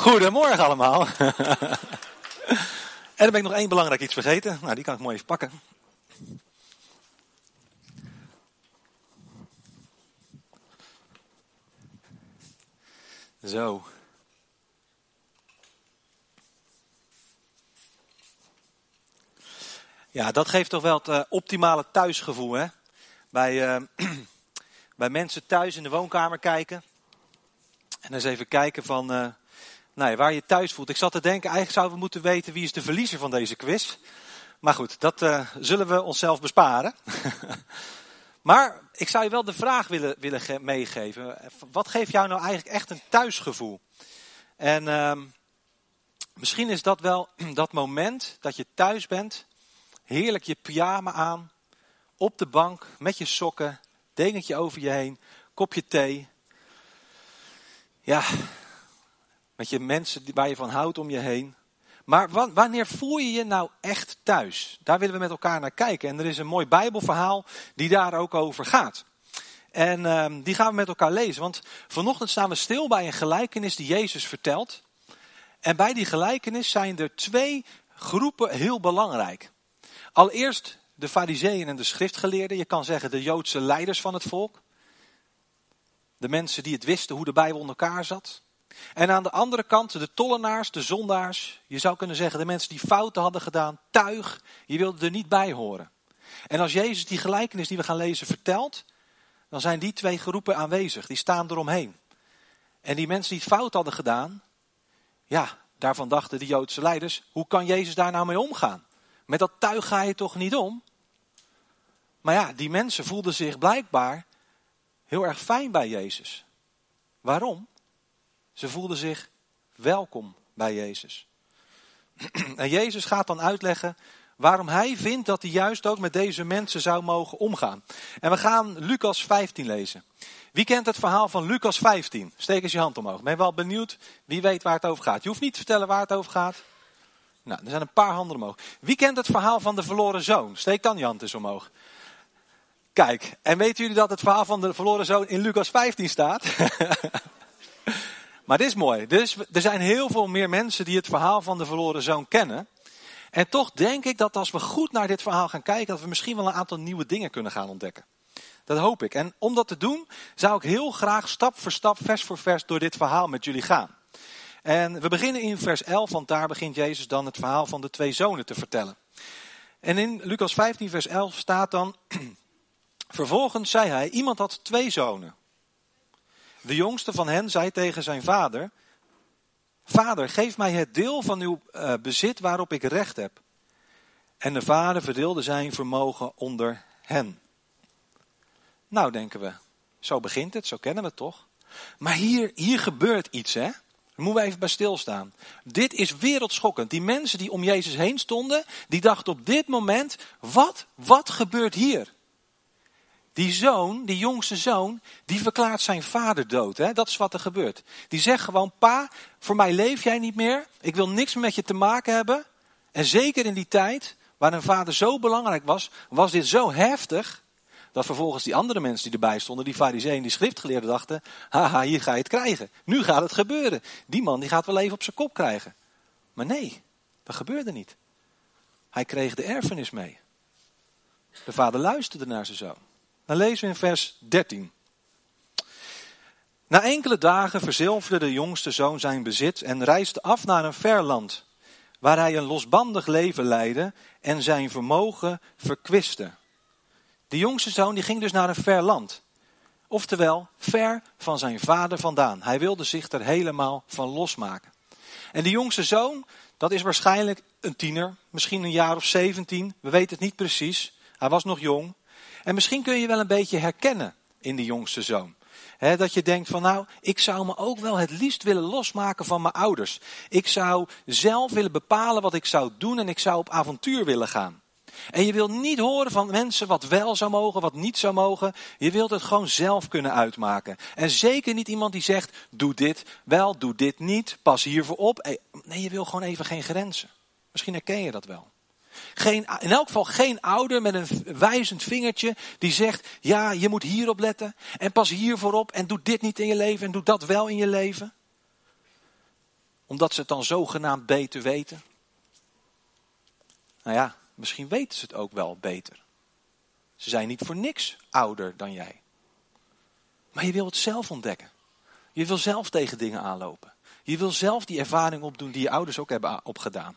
Goedemorgen allemaal. en dan ben ik nog één belangrijk iets vergeten. Nou, die kan ik mooi even pakken. Zo. Ja, dat geeft toch wel het uh, optimale thuisgevoel, hè? Bij, uh, bij mensen thuis in de woonkamer kijken. En eens even kijken van, uh, ja, waar je thuis voelt. Ik zat te denken, eigenlijk zouden we moeten weten wie is de verliezer van deze quiz. Maar goed, dat zullen we onszelf besparen. maar ik zou je wel de vraag willen, willen meegeven. Wat geeft jou nou eigenlijk echt een thuisgevoel? En ehm, misschien is dat wel dat moment dat je thuis bent Heerlijk je pyjama aan, op de bank, met je sokken, dingetje over je heen, kopje thee. Ja, met je mensen waar je van houdt om je heen. Maar wanneer voel je je nou echt thuis? Daar willen we met elkaar naar kijken. En er is een mooi Bijbelverhaal die daar ook over gaat. En uh, die gaan we met elkaar lezen. Want vanochtend staan we stil bij een gelijkenis die Jezus vertelt. En bij die gelijkenis zijn er twee groepen heel belangrijk. Allereerst de fariseeën en de schriftgeleerden. Je kan zeggen de Joodse leiders van het volk. De mensen die het wisten hoe de Bijbel in elkaar zat. En aan de andere kant de tollenaars, de zondaars. Je zou kunnen zeggen de mensen die fouten hadden gedaan. Tuig, je wilde er niet bij horen. En als Jezus die gelijkenis die we gaan lezen vertelt. Dan zijn die twee groepen aanwezig. Die staan eromheen. En die mensen die het fout hadden gedaan. Ja, daarvan dachten de Joodse leiders. Hoe kan Jezus daar nou mee omgaan? Met dat tuig ga je toch niet om? Maar ja, die mensen voelden zich blijkbaar heel erg fijn bij Jezus. Waarom? Ze voelden zich welkom bij Jezus. En Jezus gaat dan uitleggen waarom hij vindt dat hij juist ook met deze mensen zou mogen omgaan. En we gaan Lucas 15 lezen. Wie kent het verhaal van Lucas 15? Steek eens je hand omhoog. Ben je wel benieuwd? Wie weet waar het over gaat? Je hoeft niet te vertellen waar het over gaat. Nou, er zijn een paar handen omhoog. Wie kent het verhaal van de verloren zoon? Steek dan je hand eens omhoog. Kijk, en weten jullie dat het verhaal van de verloren zoon in Lucas 15 staat? maar dit is mooi. Dus er zijn heel veel meer mensen die het verhaal van de verloren zoon kennen. En toch denk ik dat als we goed naar dit verhaal gaan kijken, dat we misschien wel een aantal nieuwe dingen kunnen gaan ontdekken. Dat hoop ik. En om dat te doen, zou ik heel graag stap voor stap, vers voor vers door dit verhaal met jullie gaan. En we beginnen in vers 11, want daar begint Jezus dan het verhaal van de twee zonen te vertellen. En in Lucas 15, vers 11 staat dan, vervolgens zei hij, iemand had twee zonen. De jongste van hen zei tegen zijn vader, vader, geef mij het deel van uw uh, bezit waarop ik recht heb. En de vader verdeelde zijn vermogen onder hen. Nou, denken we, zo begint het, zo kennen we het toch? Maar hier, hier gebeurt iets, hè? Daar moeten we even bij stilstaan. Dit is wereldschokkend. Die mensen die om Jezus heen stonden, die dachten op dit moment, wat, wat gebeurt hier? Die zoon, die jongste zoon, die verklaart zijn vader dood. Hè? Dat is wat er gebeurt. Die zegt gewoon, pa, voor mij leef jij niet meer. Ik wil niks met je te maken hebben. En zeker in die tijd, waar een vader zo belangrijk was, was dit zo heftig. Dat vervolgens die andere mensen die erbij stonden, die fariseeën, die schriftgeleerden dachten, haha, hier ga je het krijgen. Nu gaat het gebeuren. Die man die gaat wel even op zijn kop krijgen. Maar nee, dat gebeurde niet. Hij kreeg de erfenis mee. De vader luisterde naar zijn zoon. Dan lezen we in vers 13. Na enkele dagen verzilverde de jongste zoon zijn bezit en reisde af naar een ver land, waar hij een losbandig leven leidde en zijn vermogen verkwiste. De jongste zoon die ging dus naar een ver land. Oftewel, ver van zijn vader vandaan. Hij wilde zich er helemaal van losmaken. En de jongste zoon, dat is waarschijnlijk een tiener, misschien een jaar of zeventien. We weten het niet precies. Hij was nog jong. En misschien kun je wel een beetje herkennen in die jongste zoon. dat je denkt van nou, ik zou me ook wel het liefst willen losmaken van mijn ouders. Ik zou zelf willen bepalen wat ik zou doen en ik zou op avontuur willen gaan. En je wilt niet horen van mensen wat wel zou mogen, wat niet zou mogen. Je wilt het gewoon zelf kunnen uitmaken. En zeker niet iemand die zegt, doe dit wel, doe dit niet, pas hiervoor op. Nee, je wil gewoon even geen grenzen. Misschien herken je dat wel. Geen, in elk geval geen ouder met een wijzend vingertje die zegt, ja, je moet hierop letten en pas hiervoor op en doe dit niet in je leven en doe dat wel in je leven. Omdat ze het dan zogenaamd beter weten? Nou ja, misschien weten ze het ook wel beter. Ze zijn niet voor niks ouder dan jij. Maar je wil het zelf ontdekken. Je wil zelf tegen dingen aanlopen. Je wil zelf die ervaring opdoen die je ouders ook hebben opgedaan.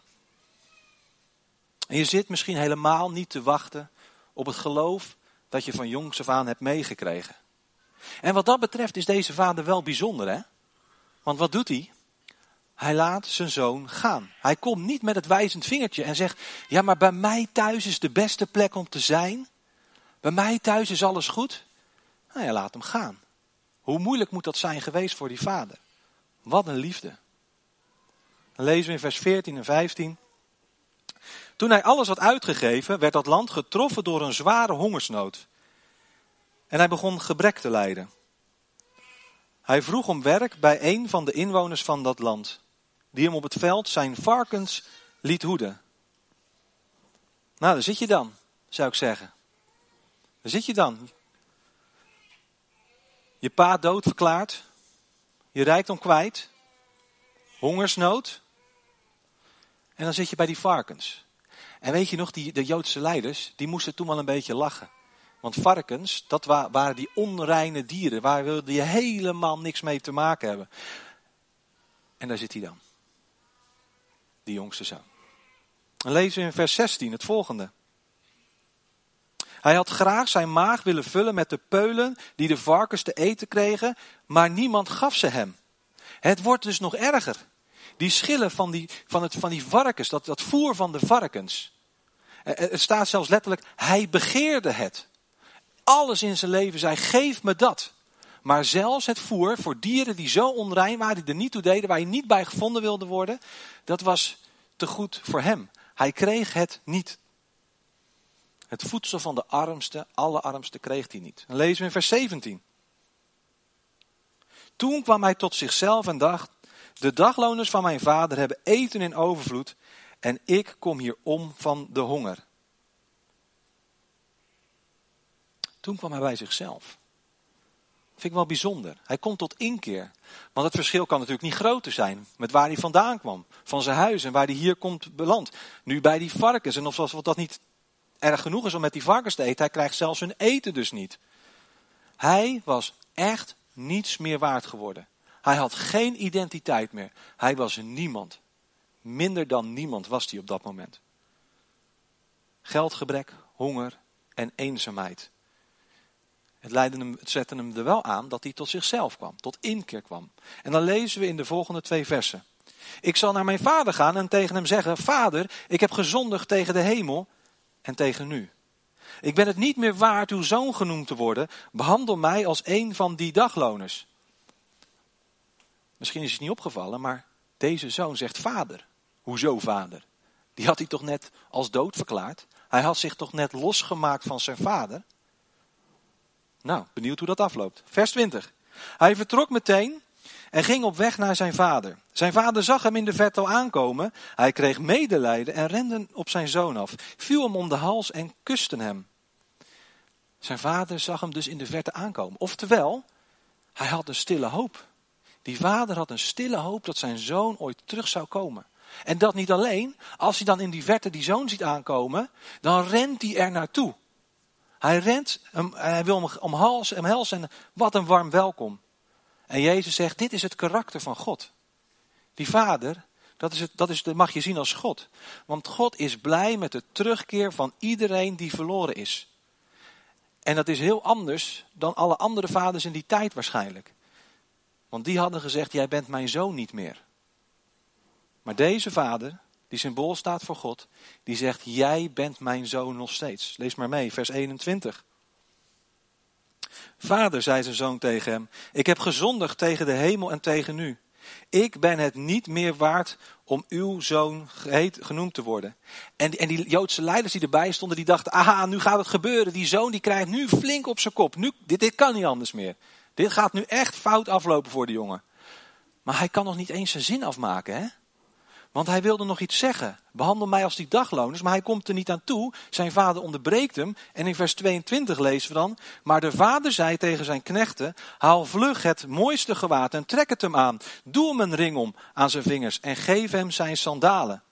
En je zit misschien helemaal niet te wachten op het geloof dat je van jongs af aan hebt meegekregen. En wat dat betreft is deze vader wel bijzonder, hè? Want wat doet hij? Hij laat zijn zoon gaan. Hij komt niet met het wijzend vingertje en zegt: Ja, maar bij mij thuis is de beste plek om te zijn. Bij mij thuis is alles goed. Nou ja, laat hem gaan. Hoe moeilijk moet dat zijn geweest voor die vader? Wat een liefde. Dan lezen we in vers 14 en 15. Toen hij alles had uitgegeven, werd dat land getroffen door een zware hongersnood. En hij begon gebrek te lijden. Hij vroeg om werk bij een van de inwoners van dat land, die hem op het veld zijn varkens liet hoeden. Nou, daar zit je dan, zou ik zeggen. Daar zit je dan. Je pa dood verklaard, je rijkdom kwijt, hongersnood. En dan zit je bij die varkens. En weet je nog, die, de Joodse leiders, die moesten toen wel een beetje lachen. Want varkens, dat waren die onreine dieren. Waar wilde je helemaal niks mee te maken hebben. En daar zit hij dan. Die jongste zoon. Dan lezen we in vers 16 het volgende. Hij had graag zijn maag willen vullen met de peulen die de varkens te eten kregen, maar niemand gaf ze hem. Het wordt dus nog erger. Die schillen van die, van het, van die varkens, dat, dat voer van de varkens. Het staat zelfs letterlijk, hij begeerde het. Alles in zijn leven zei, geef me dat. Maar zelfs het voer voor dieren die zo onrein waren, die er niet toe deden, waar je niet bij gevonden wilde worden, dat was te goed voor hem. Hij kreeg het niet. Het voedsel van de armste, alle armste, kreeg hij niet. Dan lezen we in vers 17. Toen kwam hij tot zichzelf en dacht, de dagloners van mijn vader hebben eten in overvloed en ik kom hier om van de honger. Toen kwam hij bij zichzelf. Vind ik wel bijzonder. Hij komt tot inkeer. Want het verschil kan natuurlijk niet groter zijn met waar hij vandaan kwam. Van zijn huis en waar hij hier komt beland. Nu bij die varkens. En of dat niet erg genoeg is om met die varkens te eten. Hij krijgt zelfs hun eten dus niet. Hij was echt niets meer waard geworden. Hij had geen identiteit meer. Hij was niemand. Minder dan niemand was hij op dat moment. Geldgebrek, honger en eenzaamheid. Het, het zette hem er wel aan dat hij tot zichzelf kwam, tot inkeer kwam. En dan lezen we in de volgende twee versen. Ik zal naar mijn vader gaan en tegen hem zeggen: Vader, ik heb gezondigd tegen de hemel en tegen u. Ik ben het niet meer waard uw zoon genoemd te worden. Behandel mij als een van die dagloners. Misschien is het niet opgevallen, maar deze zoon zegt vader. Hoezo vader? Die had hij toch net als dood verklaard? Hij had zich toch net losgemaakt van zijn vader? Nou, benieuwd hoe dat afloopt. Vers 20. Hij vertrok meteen en ging op weg naar zijn vader. Zijn vader zag hem in de verte aankomen. Hij kreeg medelijden en rende op zijn zoon af, viel hem om de hals en kuste hem. Zijn vader zag hem dus in de verte aankomen. Oftewel, hij had een stille hoop. Die vader had een stille hoop dat zijn zoon ooit terug zou komen. En dat niet alleen, als hij dan in die verte die zoon ziet aankomen, dan rent hij er naartoe. Hij rent, hij wil hem omhelzen en wat een warm welkom. En Jezus zegt, dit is het karakter van God. Die vader, dat, is het, dat, is, dat mag je zien als God. Want God is blij met de terugkeer van iedereen die verloren is. En dat is heel anders dan alle andere vaders in die tijd waarschijnlijk. Want die hadden gezegd, jij bent mijn zoon niet meer. Maar deze vader, die symbool staat voor God, die zegt, jij bent mijn zoon nog steeds. Lees maar mee, vers 21. Vader, zei zijn zoon tegen hem, ik heb gezondigd tegen de hemel en tegen u. Ik ben het niet meer waard om uw zoon genoemd te worden. En, en die Joodse leiders die erbij stonden, die dachten, aha, nu gaat het gebeuren. Die zoon die krijgt nu flink op zijn kop. Nu, dit, dit kan niet anders meer. Dit gaat nu echt fout aflopen voor de jongen. Maar hij kan nog niet eens zijn zin afmaken, hè? Want hij wilde nog iets zeggen. Behandel mij als die dagloners, maar hij komt er niet aan toe. Zijn vader onderbreekt hem. En in vers 22 lezen we dan. Maar de vader zei tegen zijn knechten: Haal vlug het mooiste gewaad en trek het hem aan. Doe hem een ring om aan zijn vingers en geef hem zijn sandalen.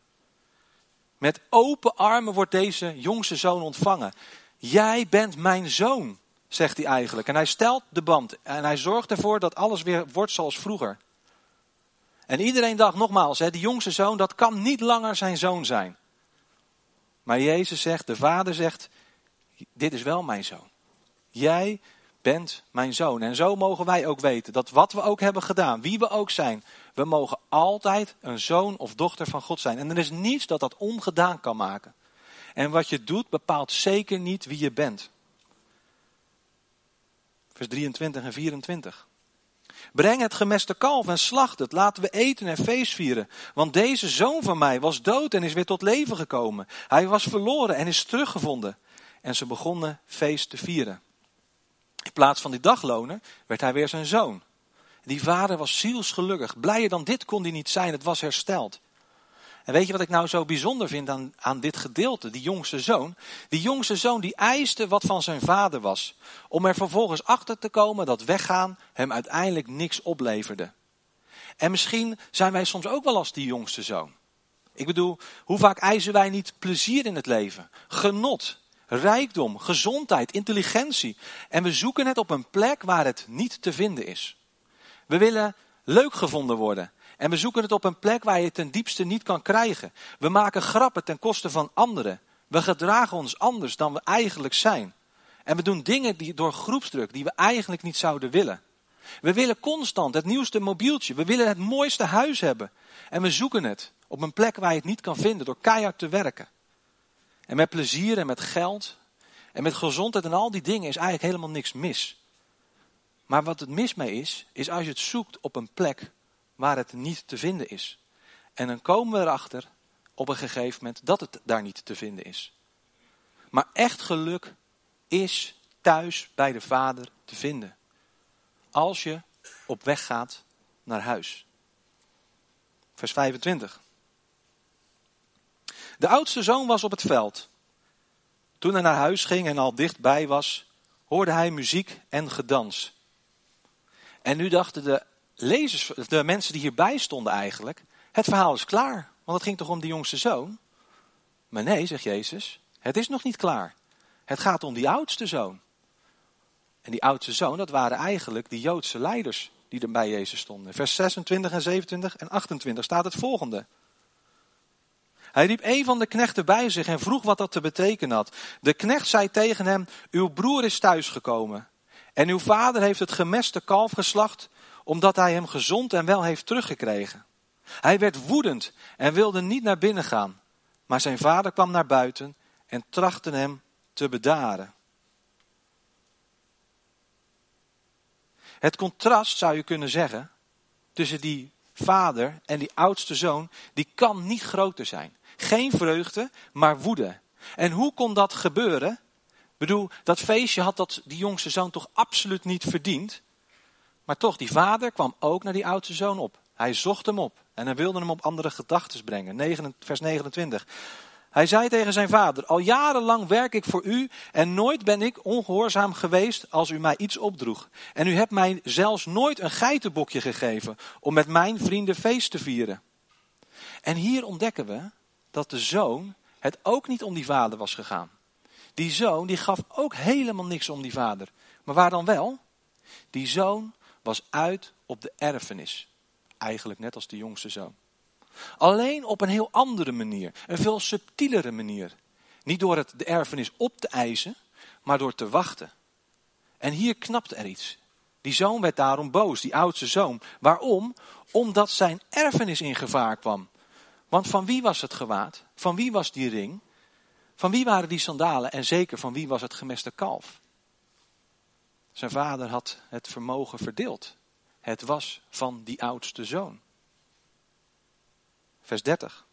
Met open armen wordt deze jongste zoon ontvangen. Jij bent mijn zoon, zegt hij eigenlijk. En hij stelt de band en hij zorgt ervoor dat alles weer wordt zoals vroeger. En iedereen dacht nogmaals, hè, jongste zoon, dat kan niet langer zijn zoon zijn. Maar Jezus zegt, de vader zegt, dit is wel mijn zoon. Jij bent mijn zoon. En zo mogen wij ook weten dat wat we ook hebben gedaan, wie we ook zijn, we mogen altijd een zoon of dochter van God zijn. En er is niets dat dat ongedaan kan maken. En wat je doet bepaalt zeker niet wie je bent. Vers 23 en 24. Breng het gemeste kalf en slacht het. Laten we eten en feest vieren. Want deze zoon van mij was dood en is weer tot leven gekomen. Hij was verloren en is teruggevonden. En ze begonnen feest te vieren. In plaats van die dagloner werd hij weer zijn zoon. Die vader was zielsgelukkig. Blijer dan dit kon hij niet zijn. Het was hersteld. En weet je wat ik nou zo bijzonder vind aan, aan dit gedeelte, die jongste zoon? Die jongste zoon die eiste wat van zijn vader was. Om er vervolgens achter te komen dat weggaan hem uiteindelijk niks opleverde. En misschien zijn wij soms ook wel als die jongste zoon. Ik bedoel, hoe vaak eisen wij niet plezier in het leven? Genot, rijkdom, gezondheid, intelligentie. En we zoeken het op een plek waar het niet te vinden is. We willen leuk gevonden worden. En we zoeken het op een plek waar je het ten diepste niet kan krijgen. We maken grappen ten koste van anderen. We gedragen ons anders dan we eigenlijk zijn. En we doen dingen die, door groepsdruk die we eigenlijk niet zouden willen. We willen constant het nieuwste mobieltje. We willen het mooiste huis hebben. En we zoeken het op een plek waar je het niet kan vinden door keihard te werken. En met plezier en met geld en met gezondheid en al die dingen is eigenlijk helemaal niks mis. Maar wat het mis mee is, is als je het zoekt op een plek waar het niet te vinden is. En dan komen we erachter op een gegeven moment dat het daar niet te vinden is. Maar echt geluk is thuis bij de Vader te vinden. Als je op weg gaat naar huis. Vers 25. De oudste zoon was op het veld. Toen hij naar huis ging en al dichtbij was, hoorde hij muziek en gedans. En nu dachten de lezers, de mensen die hierbij stonden eigenlijk, het verhaal is klaar. Want het ging toch om die jongste zoon? Maar nee, zegt Jezus, het is nog niet klaar. Het gaat om die oudste zoon. En die oudste zoon, dat waren eigenlijk die Joodse leiders die er bij Jezus stonden. Vers 26 en 27 en 28 staat het volgende. Hij riep een van de knechten bij zich en vroeg wat dat te betekenen had. De knecht zei tegen hem, uw broer is thuisgekomen. En uw vader heeft het gemeste kalf geslacht omdat hij hem gezond en wel heeft teruggekregen. Hij werd woedend en wilde niet naar binnen gaan. Maar zijn vader kwam naar buiten en trachtte hem te bedaren. Het contrast zou je kunnen zeggen tussen die vader en die oudste zoon, die kan niet groter zijn. Geen vreugde, maar woede. En hoe kon dat gebeuren? Ik bedoel, dat feestje had dat die jongste zoon toch absoluut niet verdiend. Maar toch, die vader kwam ook naar die oudste zoon op. Hij zocht hem op en hij wilde hem op andere gedachten brengen. vers 29. Hij zei tegen zijn vader, al jarenlang werk ik voor u en nooit ben ik ongehoorzaam geweest als u mij iets opdroeg. En u hebt mij zelfs nooit een geitenbokje gegeven om met mijn vrienden feest te vieren. En hier ontdekken we dat de zoon het ook niet om die vader was gegaan. Die zoon die gaf ook helemaal niks om die vader. Maar waar dan wel? Die zoon was uit op de erfenis. Eigenlijk net als de jongste zoon. Alleen op een heel andere manier. Een veel subtielere manier. Niet door het de erfenis op te eisen, maar door te wachten. En hier knapt er iets. Die zoon werd daarom boos, die oudste zoon. Waarom? Omdat zijn erfenis in gevaar kwam. Want van wie was het gewaad? Van wie was die ring? Van wie waren die sandalen? En zeker van wie was het gemeste kalf? Zijn vader had het vermogen verdeeld. Het was van die oudste zoon. Vers 30.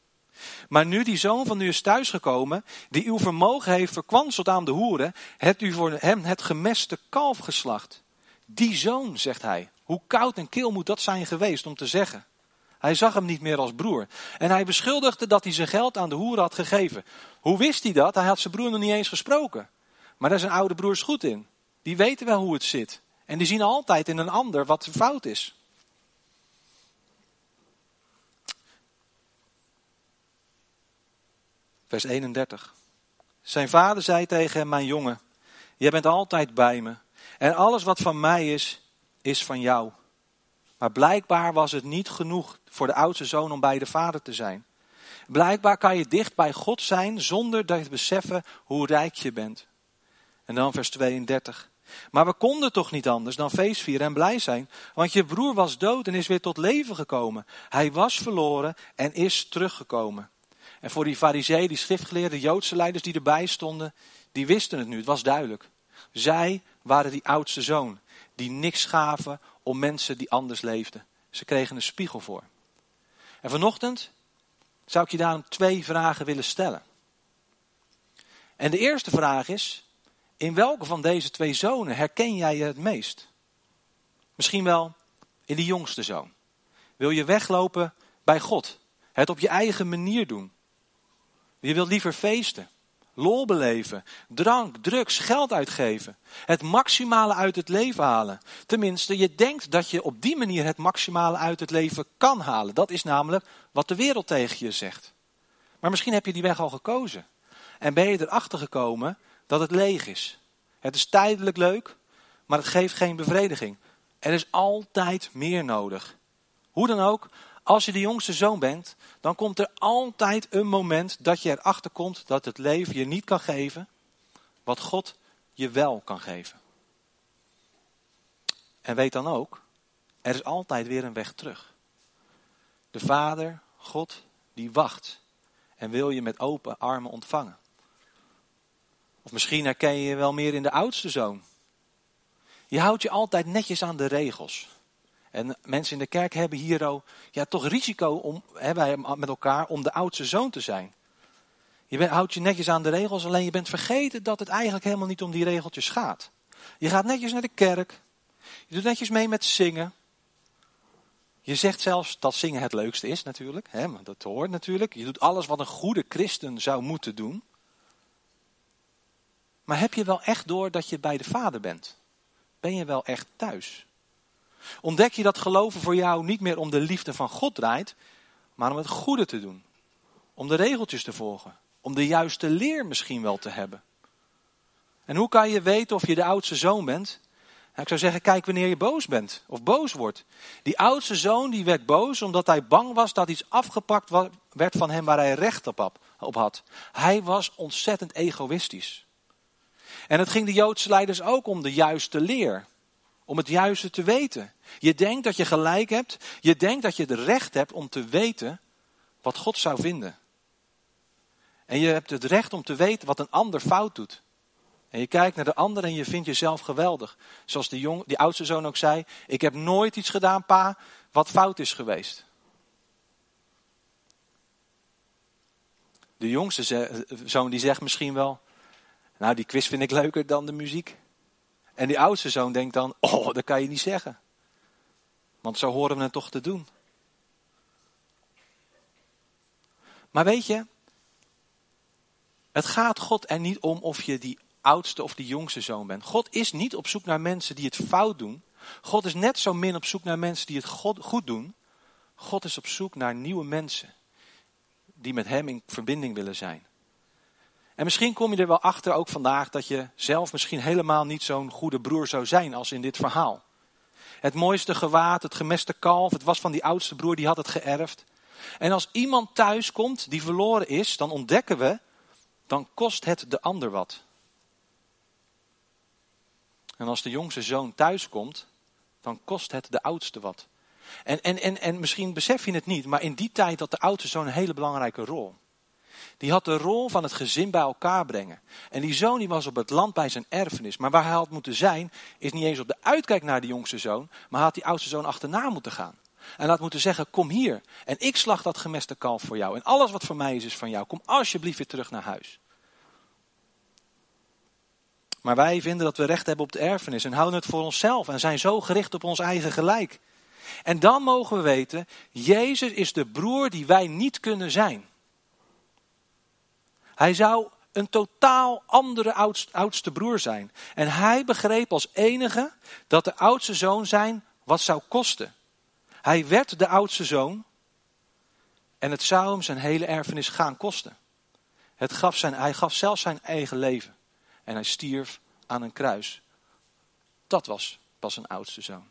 Maar nu die zoon van u is thuisgekomen, die uw vermogen heeft verkwanseld aan de hoeren, hebt u voor hem het gemeste kalf geslacht. Die zoon, zegt hij. Hoe koud en kil moet dat zijn geweest om te zeggen. Hij zag hem niet meer als broer. En hij beschuldigde dat hij zijn geld aan de hoeren had gegeven. Hoe wist hij dat? Hij had zijn broer nog niet eens gesproken. Maar daar zijn oude broers goed in. Die weten wel hoe het zit. En die zien altijd in een ander wat fout is. Vers 31. Zijn vader zei tegen hem, mijn jongen, jij bent altijd bij me. En alles wat van mij is, is van jou. Maar blijkbaar was het niet genoeg voor de oudste zoon om bij de vader te zijn. Blijkbaar kan je dicht bij God zijn zonder dat je beseffen hoe rijk je bent. En dan vers 32. Maar we konden toch niet anders dan feestvieren en blij zijn, want je broer was dood en is weer tot leven gekomen. Hij was verloren en is teruggekomen. En voor die fariseeën, die schriftgeleerden, Joodse leiders die erbij stonden, die wisten het nu, het was duidelijk. Zij waren die oudste zoon, die niks gaven om mensen die anders leefden. Ze kregen een spiegel voor. En vanochtend zou ik je daarom twee vragen willen stellen. En de eerste vraag is, in welke van deze twee zonen herken jij je het meest? Misschien wel in de jongste zoon. Wil je weglopen bij God? Het op je eigen manier doen? Je wilt liever feesten, lol beleven, drank, drugs, geld uitgeven. Het maximale uit het leven halen. Tenminste, je denkt dat je op die manier het maximale uit het leven kan halen. Dat is namelijk wat de wereld tegen je zegt. Maar misschien heb je die weg al gekozen. En ben je erachter gekomen dat het leeg is. Het is tijdelijk leuk, maar het geeft geen bevrediging. Er is altijd meer nodig. Hoe dan ook, als je de jongste zoon bent, dan komt er altijd een moment dat je erachter komt dat het leven je niet kan geven wat God je wel kan geven. En weet dan ook, er is altijd weer een weg terug. De Vader, God, die wacht en wil je met open armen ontvangen. Of misschien herken je je wel meer in de oudste zoon. Je houdt je altijd netjes aan de regels. En mensen in de kerk hebben hier ja, toch risico om, hebben met elkaar om de oudste zoon te zijn. Je houdt je netjes aan de regels, alleen je bent vergeten dat het eigenlijk helemaal niet om die regeltjes gaat. Je gaat netjes naar de kerk. Je doet netjes mee met zingen. Je zegt zelfs dat zingen het leukste is natuurlijk. Hè, maar dat hoort natuurlijk. Je doet alles wat een goede christen zou moeten doen. Maar heb je wel echt door dat je bij de Vader bent? Ben je wel echt thuis? Ontdek je dat geloven voor jou niet meer om de liefde van God draait, maar om het goede te doen. Om de regeltjes te volgen. Om de juiste leer misschien wel te hebben. En hoe kan je weten of je de oudste zoon bent? Nou, ik zou zeggen, kijk wanneer je boos bent of boos wordt. Die oudste zoon die werd boos omdat hij bang was dat iets afgepakt werd van hem waar hij recht op had. Hij was ontzettend egoïstisch. En het ging de Joodse leiders ook om de juiste leer. Om het juiste te weten. Je denkt dat je gelijk hebt. Je denkt dat je het recht hebt om te weten wat God zou vinden. En je hebt het recht om te weten wat een ander fout doet. En je kijkt naar de ander en je vindt jezelf geweldig. Zoals die, jong, die oudste zoon ook zei. Ik heb nooit iets gedaan, pa, wat fout is geweest. De jongste zoon die zegt misschien wel. Nou, die quiz vind ik leuker dan de muziek. En die oudste zoon denkt dan, oh, dat kan je niet zeggen. Want zo horen we het toch te doen. Maar weet je, het gaat God er niet om of je die oudste of die jongste zoon bent. God is niet op zoek naar mensen die het fout doen. God is net zo min op zoek naar mensen die het goed doen. God is op zoek naar nieuwe mensen die met Hem in verbinding willen zijn. En misschien kom je er wel achter ook vandaag dat je zelf misschien helemaal niet zo'n goede broer zou zijn als in dit verhaal. Het mooiste gewaad, het gemeste kalf, het was van die oudste broer, die had het geërfd. En als iemand thuis komt die verloren is, dan ontdekken we, dan kost het de ander wat. En als de jongste zoon thuis komt, dan kost het de oudste wat. En, en, en, en misschien besef je het niet, maar in die tijd had de oudste zoon een hele belangrijke rol. Die had de rol van het gezin bij elkaar brengen. En die zoon die was op het land bij zijn erfenis. Maar waar hij had moeten zijn, is niet eens op de uitkijk naar de jongste zoon, maar had die oudste zoon achterna moeten gaan. En had moeten zeggen, kom hier en ik slag dat gemeste kalf voor jou. En alles wat voor mij is, is van jou. Kom alsjeblieft weer terug naar huis. Maar wij vinden dat we recht hebben op de erfenis en houden het voor onszelf en zijn zo gericht op ons eigen gelijk. En dan mogen we weten, Jezus is de broer die wij niet kunnen zijn. Hij zou een totaal andere oudste broer zijn. En hij begreep als enige dat de oudste zoon zijn wat zou kosten. Hij werd de oudste zoon en het zou hem zijn hele erfenis gaan kosten. Het gaf zijn, hij gaf zelfs zijn eigen leven en hij stierf aan een kruis. Dat was pas een oudste zoon.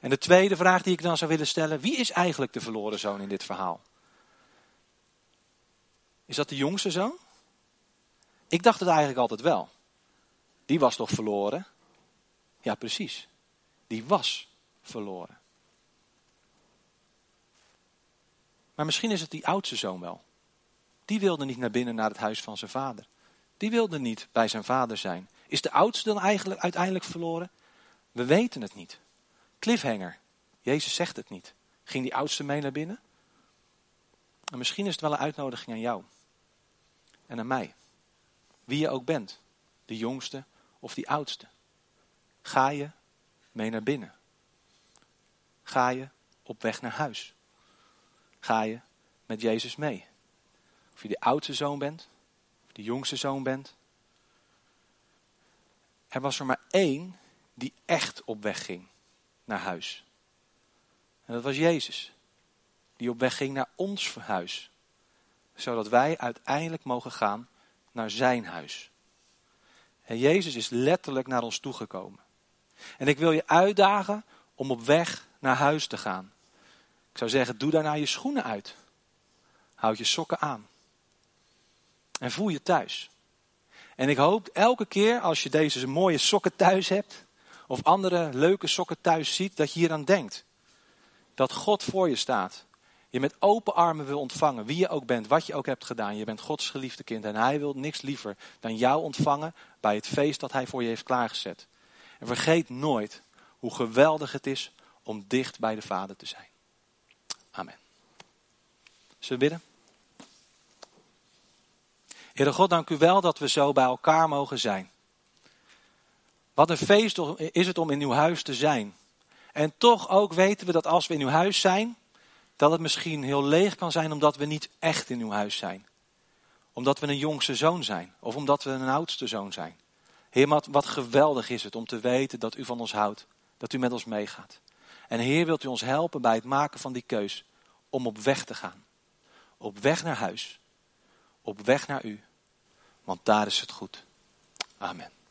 En de tweede vraag die ik dan zou willen stellen, wie is eigenlijk de verloren zoon in dit verhaal? Is dat de jongste zoon? Ik dacht het eigenlijk altijd wel. Die was toch verloren? Ja, precies. Die was verloren. Maar misschien is het die oudste zoon wel. Die wilde niet naar binnen naar het huis van zijn vader. Die wilde niet bij zijn vader zijn. Is de oudste dan eigenlijk uiteindelijk verloren? We weten het niet. Cliffhanger. Jezus zegt het niet. Ging die oudste mee naar binnen? En misschien is het wel een uitnodiging aan jou. En aan mij. Wie je ook bent. De jongste of die oudste. Ga je mee naar binnen. Ga je op weg naar huis. Ga je met Jezus mee. Of je de oudste zoon bent. Of de jongste zoon bent. Er was er maar één die echt op weg ging naar huis. En dat was Jezus. Die op weg ging naar ons huis. Zodat wij uiteindelijk mogen gaan naar zijn huis. En Jezus is letterlijk naar ons toegekomen. En ik wil je uitdagen om op weg naar huis te gaan. Ik zou zeggen, doe daarna je schoenen uit. Houd je sokken aan. En voel je thuis. En ik hoop elke keer als je deze mooie sokken thuis hebt, of andere leuke sokken thuis ziet, dat je hier aan denkt. Dat God voor je staat. Je met open armen wil ontvangen, wie je ook bent, wat je ook hebt gedaan. Je bent Gods geliefde kind en Hij wil niks liever dan jou ontvangen bij het feest dat Hij voor je heeft klaargezet. En vergeet nooit hoe geweldig het is om dicht bij de Vader te zijn. Amen. Zullen we bidden? Heere God, dank u wel dat we zo bij elkaar mogen zijn. Wat een feest is het om in uw huis te zijn. En toch ook weten we dat als we in uw huis zijn, dat het misschien heel leeg kan zijn omdat we niet echt in uw huis zijn. Omdat we een jongste zoon zijn of omdat we een oudste zoon zijn. Heer, wat, geweldig is het om te weten dat u van ons houdt, dat u met ons meegaat. En Heer, wilt u ons helpen bij het maken van die keus om op weg te gaan. Op weg naar huis. Op weg naar u. Want daar is het goed. Amen.